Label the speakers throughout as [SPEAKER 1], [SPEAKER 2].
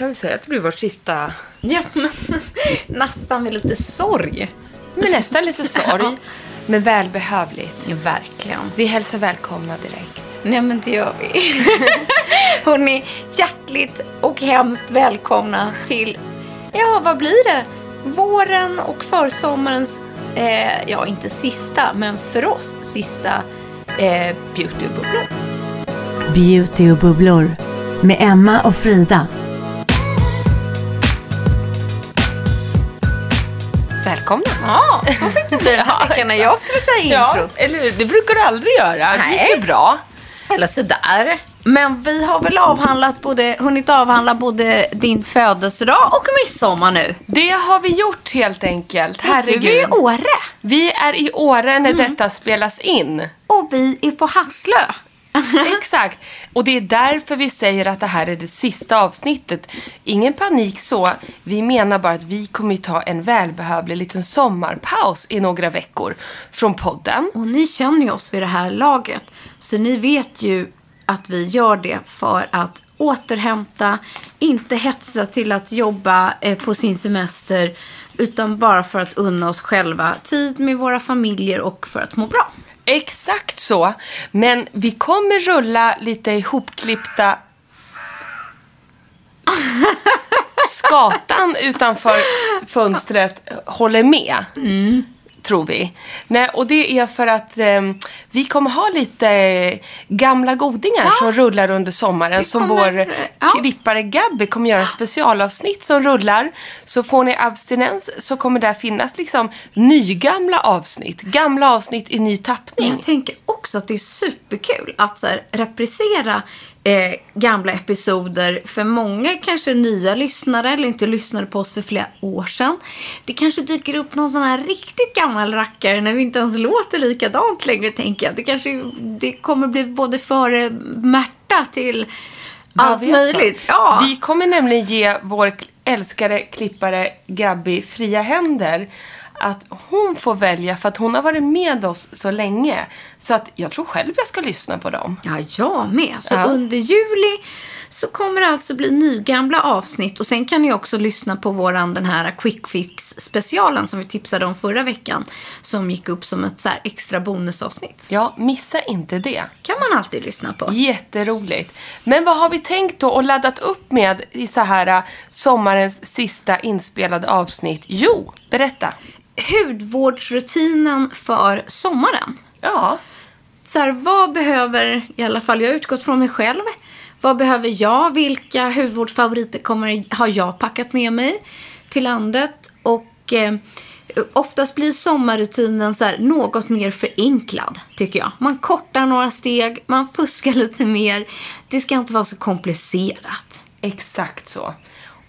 [SPEAKER 1] Kan vi säga att det blir vårt sista...
[SPEAKER 2] Ja, men nästan med lite sorg.
[SPEAKER 1] Men nästan lite sorg. Men välbehövligt.
[SPEAKER 2] Ja, verkligen.
[SPEAKER 1] Vi hälsar välkomna direkt.
[SPEAKER 2] Nej, men det gör vi. Hörrni, hjärtligt och hemskt välkomna till, ja, vad blir det? Våren och försommarens, eh, ja, inte sista, men för oss sista eh, beautybubblor.
[SPEAKER 3] Beauty och bubblor med Emma och Frida.
[SPEAKER 1] Välkomna.
[SPEAKER 2] Ja, så fick det bli den här veckan när jag skulle säga
[SPEAKER 1] Ja,
[SPEAKER 2] introt.
[SPEAKER 1] eller? Det brukar du aldrig göra. Det
[SPEAKER 2] Nej.
[SPEAKER 1] gick ju bra.
[SPEAKER 2] Eller sådär. Men vi har väl avhandlat både, hunnit avhandla både din födelsedag och midsommar nu.
[SPEAKER 1] Det har vi gjort helt enkelt.
[SPEAKER 2] Du är i
[SPEAKER 1] Herregud.
[SPEAKER 2] Åre
[SPEAKER 1] Vi är i Åre när detta spelas in.
[SPEAKER 2] och vi är på Hasslö.
[SPEAKER 1] Exakt. Och det är därför vi säger att det här är det sista avsnittet. Ingen panik så. Vi menar bara att vi kommer ta en välbehövlig liten sommarpaus i några veckor från podden.
[SPEAKER 2] Och ni känner ju oss vid det här laget. Så ni vet ju att vi gör det för att återhämta, inte hetsa till att jobba eh, på sin semester, utan bara för att unna oss själva tid med våra familjer och för att må bra.
[SPEAKER 1] Exakt så. Men vi kommer rulla lite ihopklippta skatan utanför fönstret håller med. Tror vi. Nej, och det är för att eh, vi kommer ha lite eh, gamla godingar som rullar under sommaren.
[SPEAKER 2] Det
[SPEAKER 1] Som
[SPEAKER 2] kommer,
[SPEAKER 1] vår
[SPEAKER 2] ja.
[SPEAKER 1] klippare Gabby kommer göra specialavsnitt som rullar. Så får ni abstinens så kommer där finnas liksom nygamla avsnitt. Gamla avsnitt i ny tappning.
[SPEAKER 2] Jag tänker också att det är superkul att så här, reprisera eh, gamla episoder. För många kanske nya lyssnare eller inte lyssnade på oss för flera år sedan. Det kanske dyker upp någon sån här riktigt gammal rackare när vi inte ens låter likadant längre, tänker jag. Det kanske det kommer bli både före Märta till allt möjligt. Ja.
[SPEAKER 1] Vi kommer nämligen ge vår älskade klippare Gabby fria händer. Att hon får välja för att hon har varit med oss så länge. Så att jag tror själv jag ska lyssna på dem.
[SPEAKER 2] Ja, jag med. Så
[SPEAKER 1] Ja.
[SPEAKER 2] under juli så kommer det alltså bli nygamla avsnitt. Och sen kan ni också lyssna på våran, den här Quick Fix specialen som vi tipsade om förra veckan. Som gick upp som ett så extra bonusavsnitt.
[SPEAKER 1] Ja, missa inte det.
[SPEAKER 2] kan man alltid lyssna på.
[SPEAKER 1] Jätteroligt. Men vad har vi tänkt då och laddat upp med i så här äh, sommarens sista inspelade avsnitt? Jo, berätta.
[SPEAKER 2] Hudvårdsrutinen för sommaren.
[SPEAKER 1] Ja,
[SPEAKER 2] så här, vad behöver, i alla fall jag har utgått från mig själv. Vad behöver jag? Vilka hudvårdsfavoriter kommer, har jag packat med mig till landet? Och eh, oftast blir sommarrutinen så här, något mer förenklad, tycker jag. Man kortar några steg, man fuskar lite mer. Det ska inte vara så komplicerat.
[SPEAKER 1] exakt så.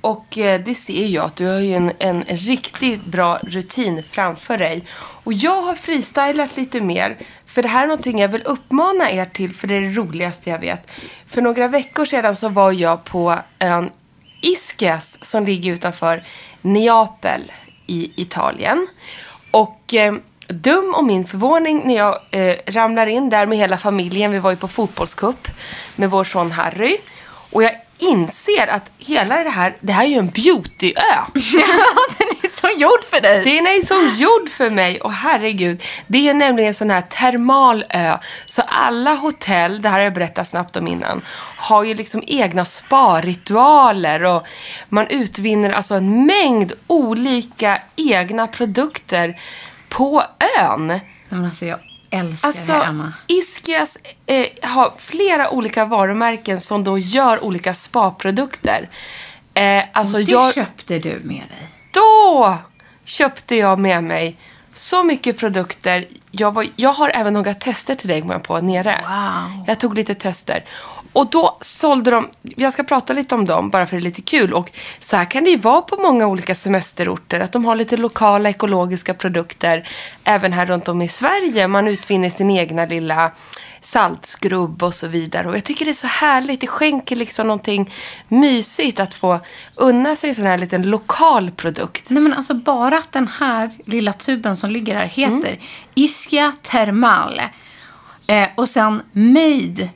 [SPEAKER 1] Och eh, det ser jag att du har ju en, en riktigt bra rutin framför dig. Och jag har freestylat lite mer. För det här är någonting jag vill uppmana er till, för det är det roligaste jag vet. För några veckor sedan så var jag på en Ischias, som ligger utanför Neapel i Italien. Och eh, dum om min förvåning när jag eh, ramlar in där med hela familjen. Vi var ju på fotbollscup med vår son Harry. Och jag inser att hela det här, det här är ju en beautyö.
[SPEAKER 2] Ja, den är så gjord för dig.
[SPEAKER 1] Den är som gjord för mig. Och herregud, det är nämligen en sån här termal ö. Så alla hotell, det här har jag berättat snabbt om innan, har ju liksom egna sparritualer och man utvinner alltså en mängd olika egna produkter på ön.
[SPEAKER 2] Men alltså, jag älskar
[SPEAKER 1] Alltså,
[SPEAKER 2] det, Emma.
[SPEAKER 1] Iskias eh, har flera olika varumärken som då gör olika spaprodukter. Eh, alltså
[SPEAKER 2] Och det
[SPEAKER 1] jag,
[SPEAKER 2] köpte du med dig.
[SPEAKER 1] då köpte jag med mig så mycket produkter. Jag, var, jag har även några tester till dig, kom jag på, nere.
[SPEAKER 2] Wow.
[SPEAKER 1] Jag tog lite tester. Och då sålde de, jag ska prata lite om dem bara för det är lite kul. Och så här kan det ju vara på många olika semesterorter. Att de har lite lokala ekologiska produkter. Även här runt om i Sverige. Man utvinner sin egna lilla saltskrubb och så vidare. Och jag tycker det är så härligt. Det skänker liksom någonting mysigt att få unna sig en sån här liten lokal produkt.
[SPEAKER 2] Nej men alltså bara att den här lilla tuben som ligger här heter
[SPEAKER 1] Mm.
[SPEAKER 2] Ischia Thermale. Eh, och sen Made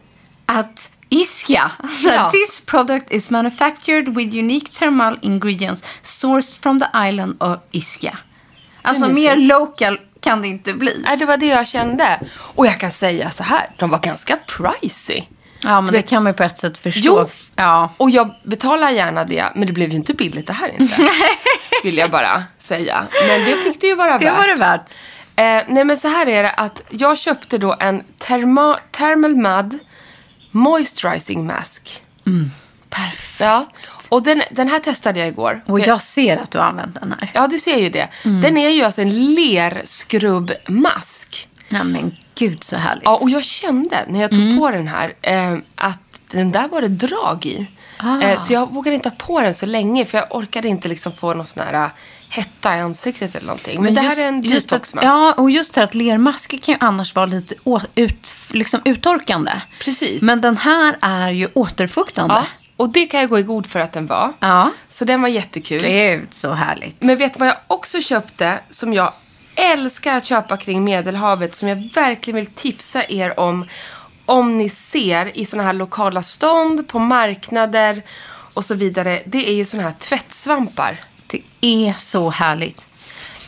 [SPEAKER 2] at Ischia. Så
[SPEAKER 1] Ja.
[SPEAKER 2] This product is manufactured with unique thermal ingredients sourced from the island of Ischia. Alltså mer local kan det inte bli.
[SPEAKER 1] Nej, det var det jag kände. Och jag kan säga så här, de var ganska pricey.
[SPEAKER 2] Ja men det kan man ju på ett sätt förstå.
[SPEAKER 1] Jo.
[SPEAKER 2] Ja.
[SPEAKER 1] Och jag betalar gärna det, men det blev ju inte billigt det här inte. vill jag bara säga. Men det fick det ju vara
[SPEAKER 2] Det
[SPEAKER 1] värt.
[SPEAKER 2] var det värt.
[SPEAKER 1] Eh, nej men så här är det att jag köpte då en therma, Thermal Mud Moisturizing Mask.
[SPEAKER 2] Perfekt.
[SPEAKER 1] Ja, och den, den här testade jag igår.
[SPEAKER 2] Och jag ser att du har använt den här.
[SPEAKER 1] Ja, du ser ju det. Den är ju alltså en lerskrubbmask.
[SPEAKER 2] Nej men gud så härligt.
[SPEAKER 1] Ja, och jag kände när jag tog på den här eh, att den där var det drag i. Eh, så jag vågade inte ha på den så länge för jag orkade inte liksom få någon sån här eh, hetta i ansiktet eller någonting. Men, det här är en detoxmask.
[SPEAKER 2] Ja, och just det här att lermasker kan ju annars vara lite å, ut, liksom uttorkande.
[SPEAKER 1] Precis.
[SPEAKER 2] Men den här är ju återfuktande.
[SPEAKER 1] Ja, och det kan jag gå i god för att den var.
[SPEAKER 2] Ja.
[SPEAKER 1] Så den var jättekul.
[SPEAKER 2] Gud, så härligt.
[SPEAKER 1] Men vet du vad jag också köpte som jag älskar att köpa kring Medelhavet som jag verkligen vill tipsa er om om ni ser i såna här lokala stånd, på marknader och så vidare. Det är ju såna här tvättsvampar.
[SPEAKER 2] Det är så härligt.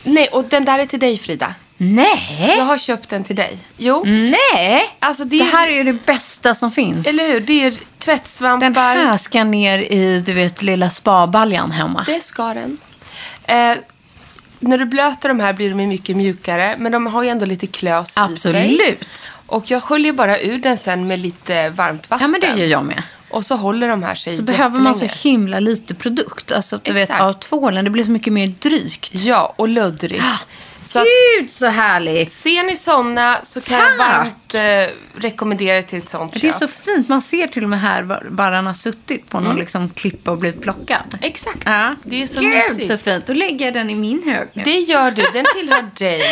[SPEAKER 1] Nej, och den där är till dig Frida.
[SPEAKER 2] Nej!
[SPEAKER 1] Jag har köpt den till dig. Jo,
[SPEAKER 2] Nej!
[SPEAKER 1] alltså det,
[SPEAKER 2] Det
[SPEAKER 1] är,
[SPEAKER 2] här är ju det bästa som finns.
[SPEAKER 1] Eller hur? Det är tvättsvampar.
[SPEAKER 2] Den här ska ner i, du vet, lilla spabaljan hemma.
[SPEAKER 1] Det ska den. Eh, när du blöter de här blir de mycket mjukare, men de har ju ändå lite klös i sig.
[SPEAKER 2] Absolut.
[SPEAKER 1] Och jag sköljer bara ur den sen med lite varmt vatten.
[SPEAKER 2] Ja, men det gör jag med.
[SPEAKER 1] Och så håller de här sig
[SPEAKER 2] Så behöver man så himla lite produkt. Alltså att du vet,
[SPEAKER 1] Exakt.
[SPEAKER 2] av tvålen, det blir så mycket mer drygt.
[SPEAKER 1] Ja, och luddrigt. Så att,
[SPEAKER 2] Gud, så härligt!
[SPEAKER 1] ser ni såna så kan jag varmt eh, rekommendera till ett sånt
[SPEAKER 2] Det är
[SPEAKER 1] köp.
[SPEAKER 2] så fint. Man ser till och med här var var han har suttit på någon liksom klippa och blivit plockad.
[SPEAKER 1] Exakt.
[SPEAKER 2] Ja.
[SPEAKER 1] Det är så
[SPEAKER 2] Gud,
[SPEAKER 1] mysigt.
[SPEAKER 2] så fint. Då lägger jag den i min hög nu.
[SPEAKER 1] Det gör du, den tillhör dig.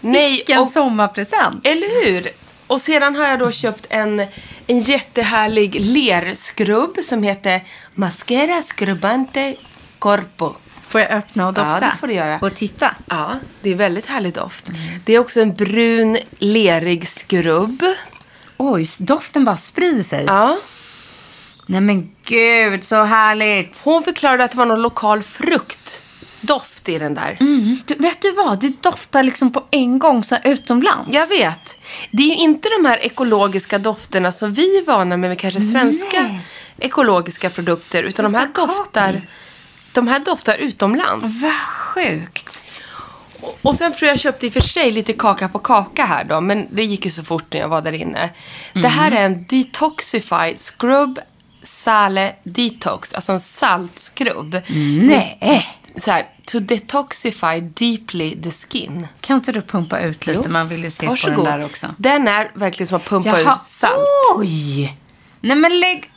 [SPEAKER 1] Nej,
[SPEAKER 2] Vilken
[SPEAKER 1] och
[SPEAKER 2] sommarpresent.
[SPEAKER 1] Eller hur? Och sedan har jag då köpt en, en jättehärlig lerskrubb som heter Mascara Scrubbante Corpo.
[SPEAKER 2] Får jag öppna och dofta?
[SPEAKER 1] Ja, det får du göra.
[SPEAKER 2] Och titta.
[SPEAKER 1] Ja, det är väldigt härlig doft. Det är också en brun lerig skrubb.
[SPEAKER 2] Oj, doften bara sprider sig.
[SPEAKER 1] Ja.
[SPEAKER 2] Nej men gud, så härligt.
[SPEAKER 1] Hon förklarade att det var någon lokal fruktdoft i den där.
[SPEAKER 2] Mm. Du, vet du vad? Det doftar liksom på en gång så här utomlands.
[SPEAKER 1] Jag vet. Det är ju inte de här ekologiska dofterna som vi är vana med med kanske svenska
[SPEAKER 2] Nej.
[SPEAKER 1] ekologiska produkter. Utan de här
[SPEAKER 2] Doftar
[SPEAKER 1] de här doftar utomlands.
[SPEAKER 2] Vad sjukt.
[SPEAKER 1] Och sen tror jag köpte i och för sig lite kaka på kaka här då. Men det gick ju så fort när jag var där inne. Det här är en Detoxify Scrub Sale Detox. Alltså en saltskrubb.
[SPEAKER 2] Nej.
[SPEAKER 1] Så här, to detoxify deeply the skin.
[SPEAKER 2] Kan inte du pumpa ut lite?
[SPEAKER 1] Jo.
[SPEAKER 2] Man vill ju se på
[SPEAKER 1] Varsågod.
[SPEAKER 2] den där också.
[SPEAKER 1] Den är verkligen som att pumpa
[SPEAKER 2] Jaha.
[SPEAKER 1] ut salt.
[SPEAKER 2] Oj! Nej men lägg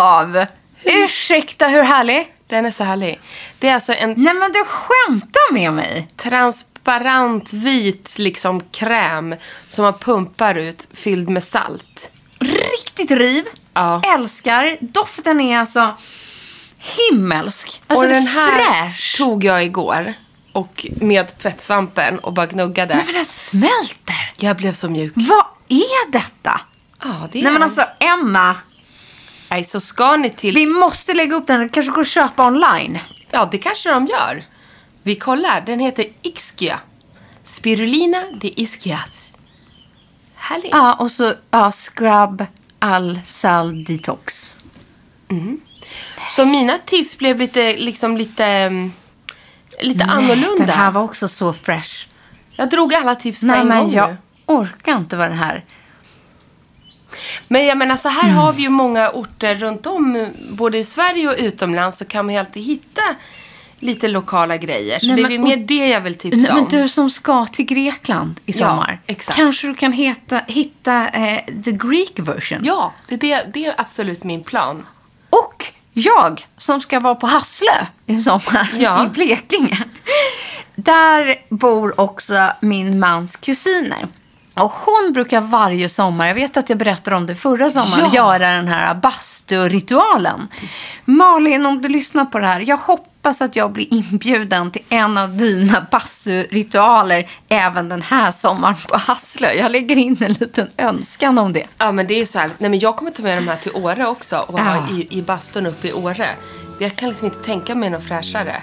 [SPEAKER 2] av! Ursäkta, hur härlig?
[SPEAKER 1] Den är så härlig. Det är alltså en
[SPEAKER 2] Nej men du skämtar med mig.
[SPEAKER 1] transparent vit liksom kräm som man pumpar ut fylld med salt.
[SPEAKER 2] Riktigt riv.
[SPEAKER 1] Ja.
[SPEAKER 2] Älskar. Doften är alltså himmelsk. Alltså
[SPEAKER 1] och den här
[SPEAKER 2] fräsch.
[SPEAKER 1] tog jag igår. Och med tvättsvampen och bara gnuggade.
[SPEAKER 2] Nej men den smälter.
[SPEAKER 1] Jag blev så mjuk.
[SPEAKER 2] Vad är detta?
[SPEAKER 1] Ja, det är
[SPEAKER 2] Nej men alltså Emma.
[SPEAKER 1] Nej, så ska ni till...
[SPEAKER 2] Vi måste lägga upp den. Kanske gå och köpa online.
[SPEAKER 1] Ja, det kanske de gör. Vi kollar. Den heter Ischia. Spirulina de Ischias. Härligt.
[SPEAKER 2] Ja, och så ja, scrub all sal detox.
[SPEAKER 1] Så mina tips blev lite, liksom lite, mm, lite annorlunda.
[SPEAKER 2] Den här var också så fresh.
[SPEAKER 1] Jag drog alla tips på
[SPEAKER 2] Nej
[SPEAKER 1] en
[SPEAKER 2] men
[SPEAKER 1] gång
[SPEAKER 2] jag orkar inte vara det här.
[SPEAKER 1] Men jag menar så här
[SPEAKER 2] Mm.
[SPEAKER 1] har vi ju många orter runt om, både i Sverige och utomlands, så kan man ju alltid hitta lite lokala grejer. Så
[SPEAKER 2] Nej,
[SPEAKER 1] det är
[SPEAKER 2] men-
[SPEAKER 1] väl
[SPEAKER 2] och-
[SPEAKER 1] mer det jag vill tipsa
[SPEAKER 2] Nej, men
[SPEAKER 1] om.
[SPEAKER 2] du som ska till Grekland i
[SPEAKER 1] Ja,
[SPEAKER 2] sommar.
[SPEAKER 1] exakt.
[SPEAKER 2] Kanske du kan heta, hitta eh, the Greek version.
[SPEAKER 1] Ja, det, det, det är absolut min plan.
[SPEAKER 2] Och jag som ska vara på Hasslö i sommar
[SPEAKER 1] Ja.
[SPEAKER 2] i Blekinge. Där bor också min mans kusiner. Och hon brukar varje sommar, jag vet att jag berättade om det förra sommaren,
[SPEAKER 1] Ja.
[SPEAKER 2] göra den här basturitualen. Malin, om du lyssnar på det här, jag hoppas att jag blir inbjuden till en av dina basturitualer även den här sommaren på Hasslö. Jag lägger in en liten önskan om det.
[SPEAKER 1] Ja, men det är så här. Nej, men jag kommer ta med de här till Åre också och ha
[SPEAKER 2] Ja.
[SPEAKER 1] i, i bastun uppe i Åre. Jag kan liksom inte tänka mig något fräschare.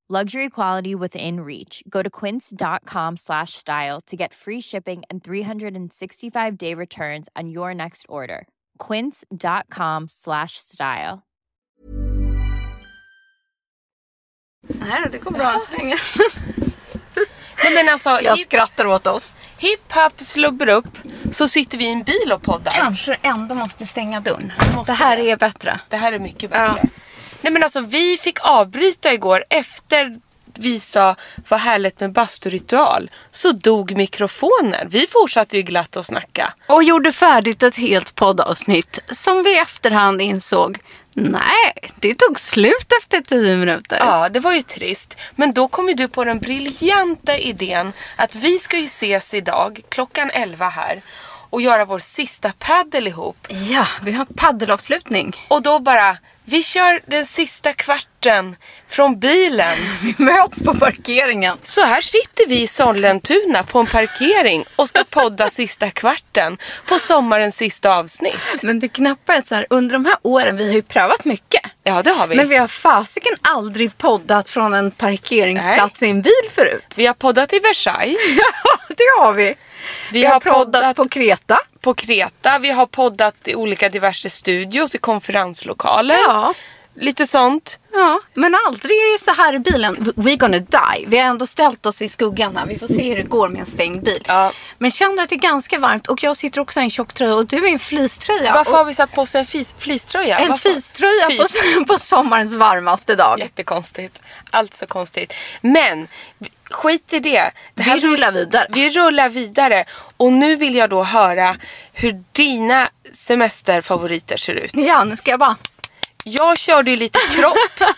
[SPEAKER 4] Luxury quality within reach. Go to quince.com slash style to get free shipping and 365 day returns on your next order. Quince.com slash style.
[SPEAKER 2] Nej, det går bra så länge.
[SPEAKER 1] Nej, men alltså,
[SPEAKER 2] Jag
[SPEAKER 1] hipp,
[SPEAKER 2] skrattar åt oss.
[SPEAKER 1] hipp happ slubber upp så sitter vi i en bil och poddar.
[SPEAKER 2] Kanske ändå måste stänga dörren.
[SPEAKER 1] Måste
[SPEAKER 2] det här
[SPEAKER 1] det.
[SPEAKER 2] är bättre.
[SPEAKER 1] Det här är mycket bättre. Nej men alltså vi fick avbryta igår efter vi sa vad härligt med basturitual. Så dog mikrofonen. Vi fortsatte ju glatt att snacka.
[SPEAKER 2] Och gjorde färdigt ett helt poddavsnitt som vi i efterhand insåg, nej, det tog slut efter tio minuter.
[SPEAKER 1] Ja, det var ju trist. Men då kom ju du på den briljanta idén att vi ska ju ses idag klockan 11 här och göra vår sista paddel ihop.
[SPEAKER 2] Ja, vi har paddelavslutning.
[SPEAKER 1] Och då bara, vi kör den sista kvarten från bilen.
[SPEAKER 2] Vi möts på parkeringen.
[SPEAKER 1] Så här sitter vi i Sollentuna på en parkering och ska podda sista kvarten på sommarens sista avsnitt.
[SPEAKER 2] Men det knappa är att så här, under de här åren, vi har ju prövat mycket.
[SPEAKER 1] Ja, det har vi.
[SPEAKER 2] Men vi har fasiken aldrig poddat från en parkeringsplats i en bil förut.
[SPEAKER 1] Vi har poddat i Versailles,
[SPEAKER 2] Ja, det har vi. Vi,
[SPEAKER 1] Vi
[SPEAKER 2] har,
[SPEAKER 1] har
[SPEAKER 2] poddat,
[SPEAKER 1] poddat-
[SPEAKER 2] på Kreta.
[SPEAKER 1] på Kreta, vi har poddat i olika diverse studios i konferenslokaler.
[SPEAKER 2] Ja.
[SPEAKER 1] Lite sånt.
[SPEAKER 2] Ja, men aldrig så här i bilen. We gonna die. Vi har ändå ställt oss i skuggan här. Vi får se hur det går med en stängd bil.
[SPEAKER 1] Ja.
[SPEAKER 2] Men känner att det är ganska varmt och jag sitter också i en tjock tröja och du är i en fleecetröja.
[SPEAKER 1] Varför
[SPEAKER 2] och
[SPEAKER 1] har vi satt på oss en fis, fleecetröja?
[SPEAKER 2] En fleecetröja på,
[SPEAKER 1] Fis.
[SPEAKER 2] på sommarens varmaste dag.
[SPEAKER 1] Jättekonstigt. Allt så konstigt. Men skit i det. det
[SPEAKER 2] Vi rullar vidare.
[SPEAKER 1] Vi rullar vidare. Och nu vill jag då höra hur dina semesterfavoriter ser ut.
[SPEAKER 2] Ja, nu ska jag bara...
[SPEAKER 1] Jag körde ju lite kropp.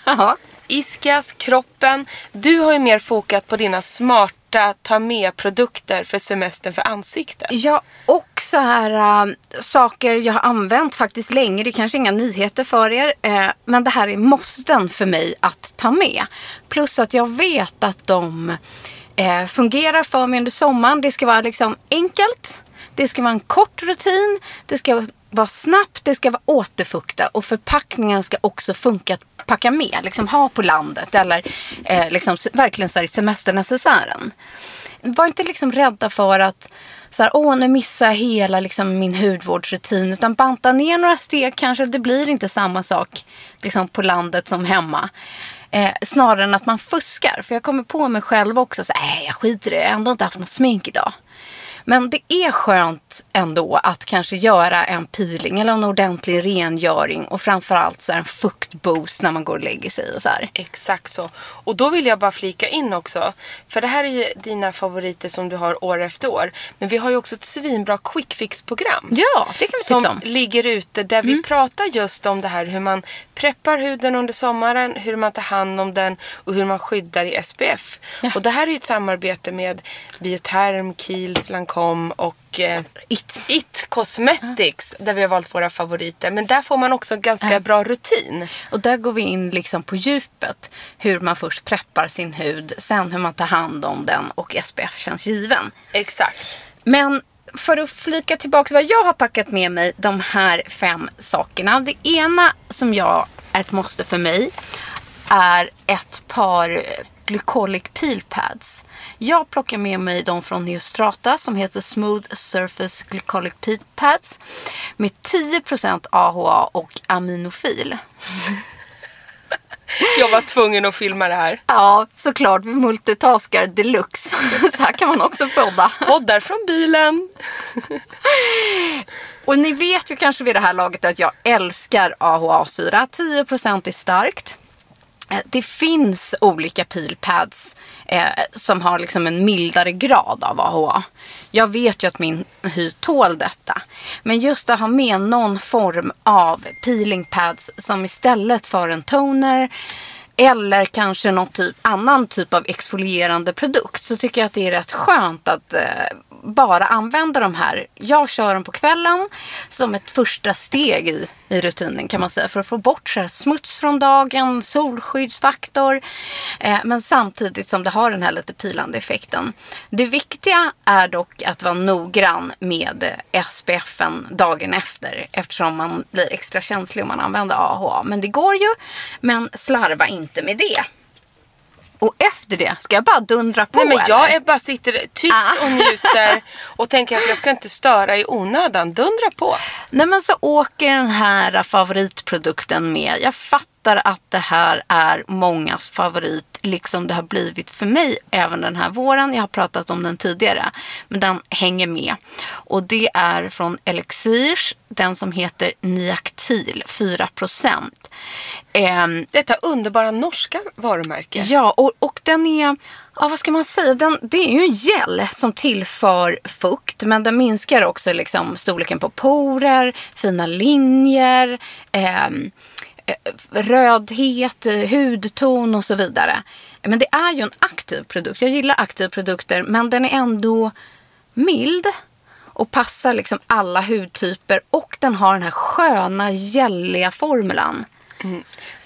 [SPEAKER 1] Iskas, kroppen. Du har ju mer fokat på dina smarta ta med-produkter för semestern för ansiktet.
[SPEAKER 2] Ja, och så här äh, saker jag har använt faktiskt länge. Det är kanske inga nyheter för er. Eh, men det här är måsten för mig att ta med. Plus att jag vet att de eh, fungerar för mig under sommaren. Det ska vara liksom enkelt. Det ska vara en kort rutin. Det ska vara snabbt. Det ska vara återfukta. Och förpackningen ska också funka att packa med. Liksom ha på landet. Eller eh, liksom, verkligen så här i semesternecessären. Var inte liksom rädda för att så här, åh, nu missar jag hela liksom, min hudvårdsrutin. Utan banta ner några steg kanske. Det blir inte samma sak liksom, på landet som hemma. Eh, snarare än att man fuskar. För jag kommer på mig själv också. Så, äh, jag skiter i det. Jag har ändå inte haft något smink idag. Men det är skönt ändå att kanske göra en peeling eller en ordentlig rengöring. Och framförallt så här, en fuktboost när man går och lägger sig och så här.
[SPEAKER 1] Exakt så. Och då vill jag bara flika in också. För det här är ju dina favoriter som du har år efter år. Men vi har ju också ett svinbra quick fix-program.
[SPEAKER 2] Ja, det kan vi
[SPEAKER 1] som
[SPEAKER 2] tipsa om.
[SPEAKER 1] ligger ute där vi pratar just om det här hur man preppar huden under sommaren, hur man tar hand om den och hur man skyddar i SPF. Och det här är ju ett samarbete med Bioterm, Kiehl's, Lancome och eh,
[SPEAKER 2] It.
[SPEAKER 1] It Cosmetics där vi har valt våra favoriter. Men där får man också ganska bra rutin.
[SPEAKER 2] Och där går vi in liksom på djupet. Hur man först preppar sin hud, sen hur man tar hand om den och SPF känns given.
[SPEAKER 1] Exakt.
[SPEAKER 2] Men för att flika tillbaka vad jag har packat med mig, de här fem sakerna. Det ena som jag är ett måste för mig är ett par Glycolic Peel Pads. Jag plockar med mig de från Neostrata som heter Smooth Surface Glycolic Peel Pads med 10% AHA och aminofil.
[SPEAKER 1] Jag var tvungen att filma det här.
[SPEAKER 2] Ja, såklart. Vi multitaskar deluxe. Så här kan man också podda.
[SPEAKER 1] Poddar från bilen.
[SPEAKER 2] Och ni vet ju kanske vid det här laget att jag älskar AHA-syra. 10% är starkt. Eh, det finns olika peelpads eh, som har liksom en mildare grad av AHA. Jag vet ju att min hy tål detta. Men just att ha med någon form av peeling pads som istället för en toner eller kanske någon typ, annan typ av exfolierande produkt så tycker jag att det är rätt skönt att eh, bara använda de här. Jag kör dem på kvällen som ett första steg i, i rutinen kan man säga. För att få bort så här smuts från dagen, solskyddsfaktor. Eh, men samtidigt som det har den här lite pilande effekten. Det viktiga är dock att vara noggrann med SPFen dagen efter. Eftersom man blir extra känslig om man använder AHA. Men det går ju. Men slarva inte med det. Och efter det, ska jag bara dundra på
[SPEAKER 1] Nej men jag
[SPEAKER 2] eller?
[SPEAKER 1] är bara sitter tyst
[SPEAKER 2] Ah.
[SPEAKER 1] och njuter och tänker att jag ska inte störa i onödan. Dundra på.
[SPEAKER 2] Nej men så åker den här favoritprodukten med. Jag fattar att det här är mångas favorit. Liksom det har blivit för mig även den här våren. Jag har pratat om den tidigare. Men den hänger med. Och det är från Elixirs. Den som heter Niactil 4%. Eh,
[SPEAKER 1] Detta underbara norska varumärke.
[SPEAKER 2] Ja, och, och den är, ja, vad ska man säga, den, det är ju en gel som tillför fukt. Men den minskar också liksom storleken på porer, fina linjer, ehm, eh, rödhet, hudton och så vidare. Men det är ju en aktiv produkt. Jag gillar aktiva produkter, men den är ändå mild och passar liksom alla hudtyper. Och den har den här sköna, gälliga formulan.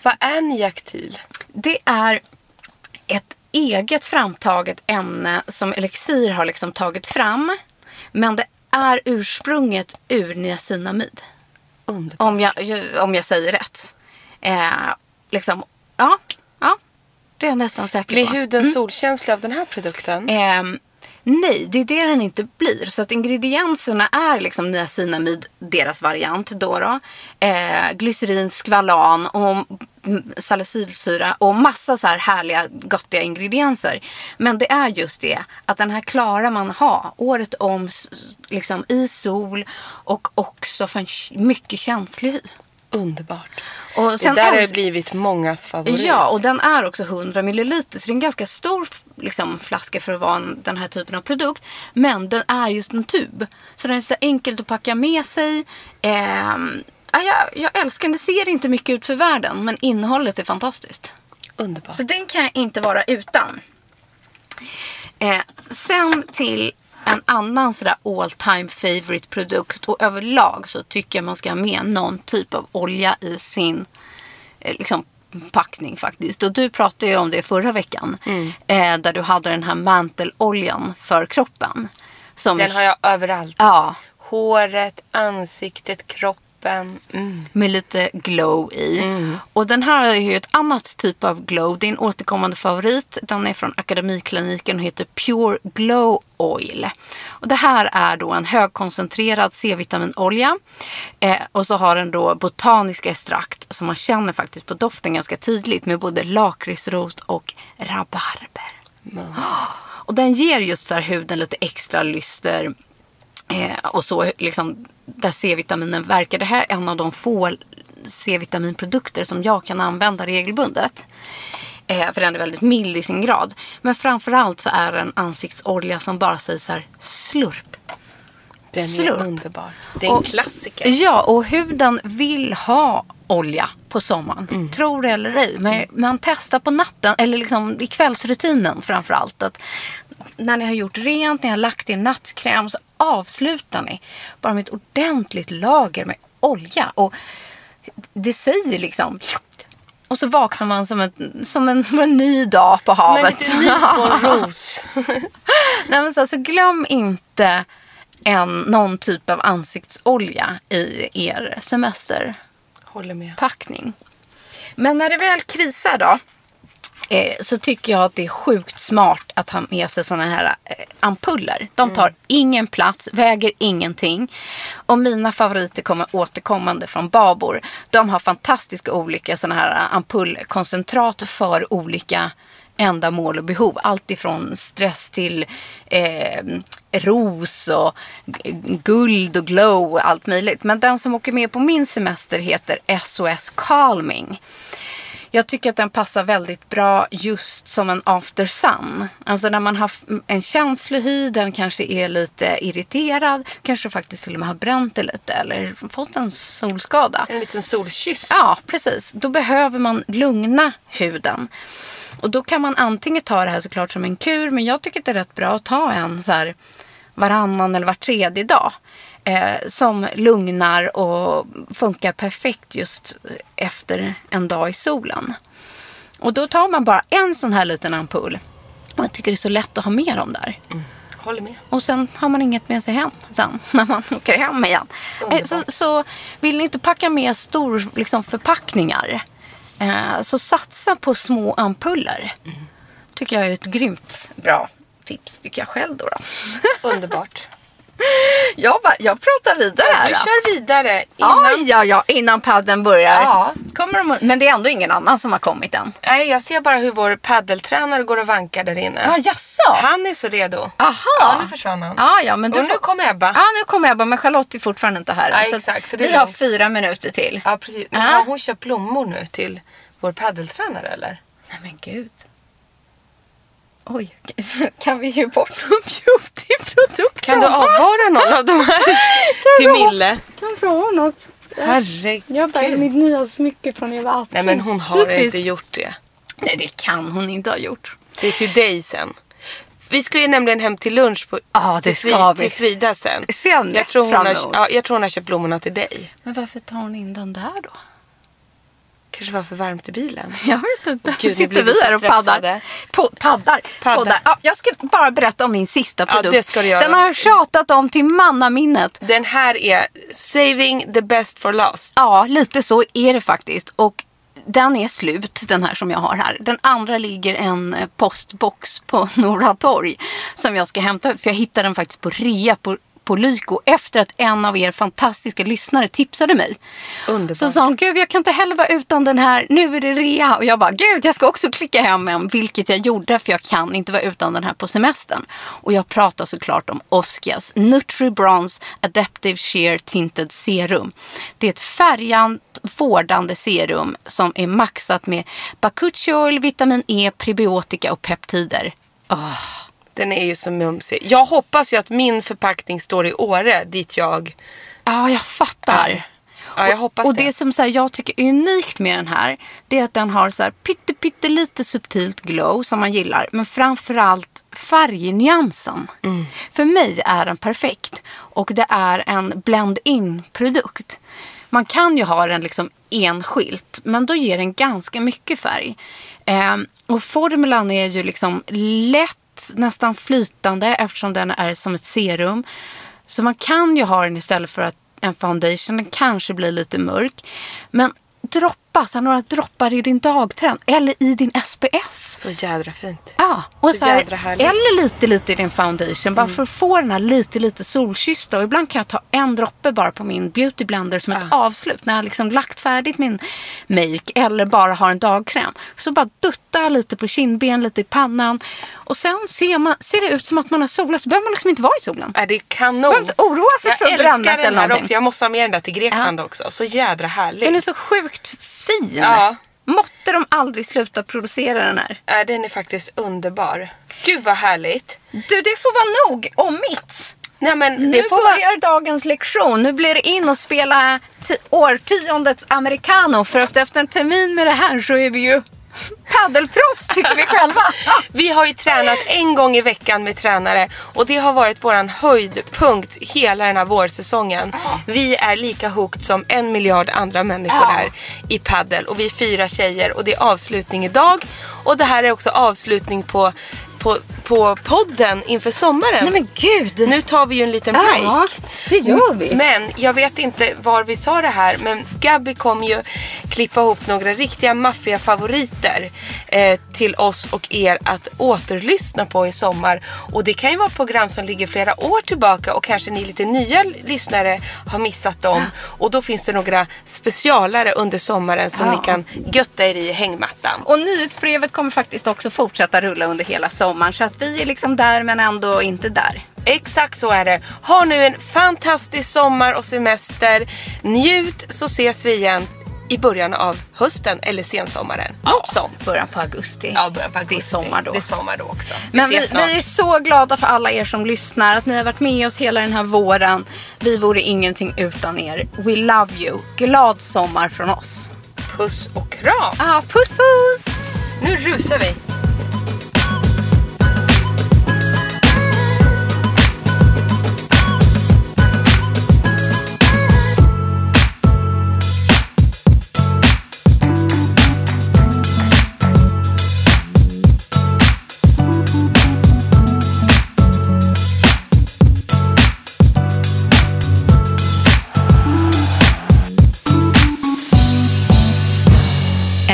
[SPEAKER 1] Vad är Niactil?
[SPEAKER 2] Det är ett eget framtaget ämne som Elixir har liksom tagit fram. Men det är ursprunget ur niacinamid.
[SPEAKER 1] Underbart.
[SPEAKER 2] Om jag, om jag säger rätt. Eh, liksom, ja, ja, det är jag nästan säker
[SPEAKER 1] Blir
[SPEAKER 2] på.
[SPEAKER 1] huden solkänslig av den här produkten?
[SPEAKER 2] Ehm, nej, det är det den inte blir. Så att ingredienserna är liksom niacinamid, deras variant då. då. Eh, glycerin, skvalan och salicylsyra och massa så här härliga gottiga ingredienser. Men det är just det att den här klarar man ha året om liksom i sol och också för en mycket känslig hy.
[SPEAKER 1] Underbart.
[SPEAKER 2] Och
[SPEAKER 1] Det
[SPEAKER 2] sen
[SPEAKER 1] där har blivit mångas favorit.
[SPEAKER 2] Ja, och den är också 100 milliliter. Så det är en ganska stor liksom, flaska för att vara en, den här typen av produkt. Men den är just en tub. Så den är så enkelt att packa med sig. Ja, jag, jag älskar den. Det ser inte mycket ut för världen. Men innehållet är fantastiskt.
[SPEAKER 1] Underbart.
[SPEAKER 2] Så den kan jag inte vara utan. Eh, sen till en annan sådär all time favorite produkt. Och överlag så tycker jag man ska ha med någon typ av olja i sin eh, liksom, packning faktiskt. Och du pratade ju om det förra veckan. Eh, där du hade den här manteloljan för kroppen. Som
[SPEAKER 1] Den har jag överallt.
[SPEAKER 2] Ja,
[SPEAKER 1] Håret, ansiktet, kroppen. Mm.
[SPEAKER 2] med lite glow i. Och den här har ju ett annat typ av glow. Det är en återkommande favorit. Den är från Akademikliniken och heter Pure Glow Oil. Och det här är då en högkoncentrerad C-vitaminolja. Eh, och så har den då botaniska extrakt som man känner faktiskt på doften ganska tydligt med både lakritsrot och rabarber. Och den ger just så huden lite extra lyster. Eh, och så liksom där C-vitaminen verkar. Det här är en av de få C-vitaminprodukter som jag kan använda regelbundet. Eh, för den är väldigt mild i sin grad. Men framförallt så är det en ansiktsolja som bara säger så här slurp.
[SPEAKER 1] Den är
[SPEAKER 2] Slurp.
[SPEAKER 1] underbar. Det är en
[SPEAKER 2] Och-
[SPEAKER 1] klassiker.
[SPEAKER 2] Ja, och huden vill ha olja på sommaren.
[SPEAKER 1] Mm.
[SPEAKER 2] Tror det eller ej. Men man testar på natten, eller liksom i kvällsrutinen framför allt. Att när ni har gjort rent, ni har lagt en nattkräm så avslutar ni bara med ett ordentligt lager med olja. Och det säger liksom... Och så vaknar man som en, som en, som en ny dag på
[SPEAKER 1] Som en
[SPEAKER 2] havet.
[SPEAKER 1] liten nyponros.
[SPEAKER 2] Nej, men så, alltså, glöm inte en, någon typ av ansiktsolja i er semesterpackning. Men när det väl krisar då. Eh, så tycker jag att det är sjukt smart att ha med sig såna här eh, ampuller. De tar ingen plats, väger ingenting. Och mina favoriter kommer återkommande från Babor. De har fantastiska olika såna här ampullkoncentrat för olika ändamål och behov. Allt ifrån stress till eh, ros och guld och glow och allt möjligt. Men den som åker med på min semester heter SOS Calming. Jag tycker att den passar väldigt bra just som en after sun. Alltså när man har en känslig hy, den kanske är lite irriterad, kanske faktiskt till och med har bränt det lite eller fått en solskada.
[SPEAKER 1] En liten solkyss.
[SPEAKER 2] Ja, precis. Då behöver man lugna huden. Och då kan man antingen ta det här såklart som en kur, men jag tycker att det är rätt bra att ta en så här varannan eller var tredje dag. Eh, som lugnar och funkar perfekt just efter en dag i solen. Och då tar man bara en sån här liten ampull. Och jag tycker det är så lätt att ha med dem där.
[SPEAKER 1] Håller med.
[SPEAKER 2] Och sen har man inget med sig hem sen när man åker hem igen. Eh, Så, så vill ni inte packa med stor liksom, förpackningar eh, så satsa på små ampuller. Tycker jag är ett grymt bra tips tycker jag själv då. då.
[SPEAKER 1] Underbart.
[SPEAKER 2] jag, bara, jag pratar vidare här.
[SPEAKER 1] Vi
[SPEAKER 2] då.
[SPEAKER 1] kör vidare
[SPEAKER 2] Ja,
[SPEAKER 1] innan...
[SPEAKER 2] ja, ja, innan padden börjar.
[SPEAKER 1] Ja.
[SPEAKER 2] Kommer de, men det är ändå ingen annan som har kommit än.
[SPEAKER 1] Nej, jag ser bara hur vår paddeltränare går och vankar där inne.
[SPEAKER 2] Ja, jaså?
[SPEAKER 1] Han är så redo.
[SPEAKER 2] Aha.
[SPEAKER 1] Ja, nu försvann han.
[SPEAKER 2] Ja, ja, men du
[SPEAKER 1] och nu
[SPEAKER 2] får-
[SPEAKER 1] kommer Ebba.
[SPEAKER 2] Ja, nu kommer jag bara, men Charlotte är fortfarande inte här.
[SPEAKER 1] Nej,
[SPEAKER 2] Så
[SPEAKER 1] exakt, så
[SPEAKER 2] vi har fyra minuter till.
[SPEAKER 1] Ja, precis. Men
[SPEAKER 2] Ja.
[SPEAKER 1] har hon köpt blommor nu till vår paddeltränare eller?
[SPEAKER 2] Nej men gud. Oj, kan vi ge bort någon beautyprodukt?
[SPEAKER 1] Kan du avvara någon av de här till Mille?
[SPEAKER 2] Kanske ha något.
[SPEAKER 1] Herregud.
[SPEAKER 2] Jag bär mitt nya smycke från Eva Attling.
[SPEAKER 1] Nej men hon har
[SPEAKER 2] Typiskt.
[SPEAKER 1] inte gjort det.
[SPEAKER 2] Nej det kan hon inte ha gjort.
[SPEAKER 1] Det är till dig sen. Vi ska ju nämligen hem till lunch på,
[SPEAKER 2] Ja, det
[SPEAKER 1] till,
[SPEAKER 2] ska vi.
[SPEAKER 1] till Frida sen.
[SPEAKER 2] Det ser jag
[SPEAKER 1] jag tror, hon har, ja, jag tror hon har köpt blommorna till dig.
[SPEAKER 2] Men varför tar hon in den där då?
[SPEAKER 1] Kanske var för varmt i bilen.
[SPEAKER 2] Jag vet inte.
[SPEAKER 1] Gud,
[SPEAKER 2] Sitter vi här och paddar. På, paddar.
[SPEAKER 1] Paddar.
[SPEAKER 2] Poddar. Ja, jag ska bara berätta om min sista
[SPEAKER 1] Ja,
[SPEAKER 2] produkt.
[SPEAKER 1] det ska du göra.
[SPEAKER 2] Den har jag tjatat om till mannaminnet.
[SPEAKER 1] Den här är saving the best for last.
[SPEAKER 2] Ja, lite så är det faktiskt. Och den är slut, den här som jag har här. Den andra ligger en eh, postbox på Norra torg som jag ska hämta ut. För jag hittade den faktiskt på rea på, på Lyko efter att en av er fantastiska lyssnare tipsade mig.
[SPEAKER 1] Underbart.
[SPEAKER 2] Så sa hon, gud jag kan inte heller vara utan den här, nu är det rea. Och jag bara, gud jag ska också klicka hem en, vilket jag gjorde för jag kan inte vara utan den här på semestern. Och jag pratar såklart om Oskias Nutri Bronze Adaptive Sheer Tinted Serum. Det är ett färgant vårdande serum som är maxat med bakuchiol, vitamin E, prebiotika och peptider. Oh.
[SPEAKER 1] Den är ju så mumsig. Jag hoppas ju att min förpackning står i Åre dit jag...
[SPEAKER 2] Ja, jag fattar.
[SPEAKER 1] Ja, jag hoppas
[SPEAKER 2] och
[SPEAKER 1] det.
[SPEAKER 2] det som så här, jag tycker är unikt med den här, det är att den har så här pytte, pytte lite subtilt glow som man gillar. Men framförallt färgnyansen.
[SPEAKER 1] Mm.
[SPEAKER 2] För mig är den perfekt. Och det är en blend-in produkt. Man kan ju ha den liksom enskilt, men då ger den ganska mycket färg. Eh, och formulan är ju liksom lätt, nästan flytande eftersom den är som ett serum. Så man kan ju ha den istället för att en foundation. Den kanske blir lite mörk. Men dropp så här, några droppar i din dagtrend eller i din SPF.
[SPEAKER 1] Så jädra fint.
[SPEAKER 2] Ja, och
[SPEAKER 1] Så
[SPEAKER 2] så här,
[SPEAKER 1] härligt.
[SPEAKER 2] eller lite, lite i din foundation. Bara för att få den här lite, lite solkyssta. Och ibland kan jag ta en droppe bara på min beauty blender som ett avslut. När jag liksom lagt färdigt min make eller bara har en dagkräm. Så bara dutta lite på kindben, lite i pannan. Och sen ser, man, ser det ut som att man har solat så behöver man liksom inte vara i solen.
[SPEAKER 1] Är det är kanon.
[SPEAKER 2] behöver inte oroa sig
[SPEAKER 1] jag
[SPEAKER 2] för att brännas eller någonting.
[SPEAKER 1] också. Jag måste ha med den där till Grekland också. Så jädra härlig.
[SPEAKER 2] Den är så sjukt fin.
[SPEAKER 1] Ja.
[SPEAKER 2] Måtte de aldrig sluta producera den här.
[SPEAKER 1] Äh, den är faktiskt underbar. Gud vad härligt.
[SPEAKER 2] Du, det får vara nog om mitt.
[SPEAKER 1] Nej men
[SPEAKER 2] Nu
[SPEAKER 1] får vara...
[SPEAKER 2] börjar dagens lektion. Nu blir det in och spela ti- årtiondets americano. För att efter en termin med det här så är vi ju paddelproffs tycker vi själva.
[SPEAKER 1] Vi har ju tränat en gång i veckan med tränare och det har varit våran höjdpunkt hela den här vårsäsongen. Vi är lika hooked som en miljard andra människor
[SPEAKER 2] Ja.
[SPEAKER 1] är i paddel och vi är fyra tjejer och det är avslutning idag och det här är också avslutning på, på, på podden inför sommaren.
[SPEAKER 2] Nej men gud.
[SPEAKER 1] Nu tar vi ju en liten break.
[SPEAKER 2] ja, det gör vi.
[SPEAKER 1] Men jag vet inte var vi sa det här men Gabby kommer ju klippa ihop några riktiga maffiga favoriter eh, till oss och er att återlyssna på i sommar. Och det kan ju vara program som ligger flera år tillbaka och kanske ni lite nya lyssnare har missat dem. Och då finns det några specialare under sommaren som
[SPEAKER 2] Ja.
[SPEAKER 1] ni kan götta er i hängmattan.
[SPEAKER 2] Och nyhetsbrevet kommer faktiskt också fortsätta rulla under hela sommaren. Så att vi är liksom där men ändå inte där.
[SPEAKER 1] Exakt så är det. Ha nu en fantastisk sommar och semester. Njut så ses vi igen i början av hösten eller sensommaren. Något sånt.
[SPEAKER 2] Början på augusti.
[SPEAKER 1] Ja, början på augusti.
[SPEAKER 2] Det är sommar då.
[SPEAKER 1] Det är sommar då också.
[SPEAKER 2] Men vi,
[SPEAKER 1] ses snart.
[SPEAKER 2] vi är så glada för alla er som lyssnar. Att ni har varit med oss hela den här våren. Vi vore ingenting utan er. We love you. Glad sommar från oss.
[SPEAKER 1] Puss och kram.
[SPEAKER 2] Ah, puss puss!
[SPEAKER 1] Nu rusar vi.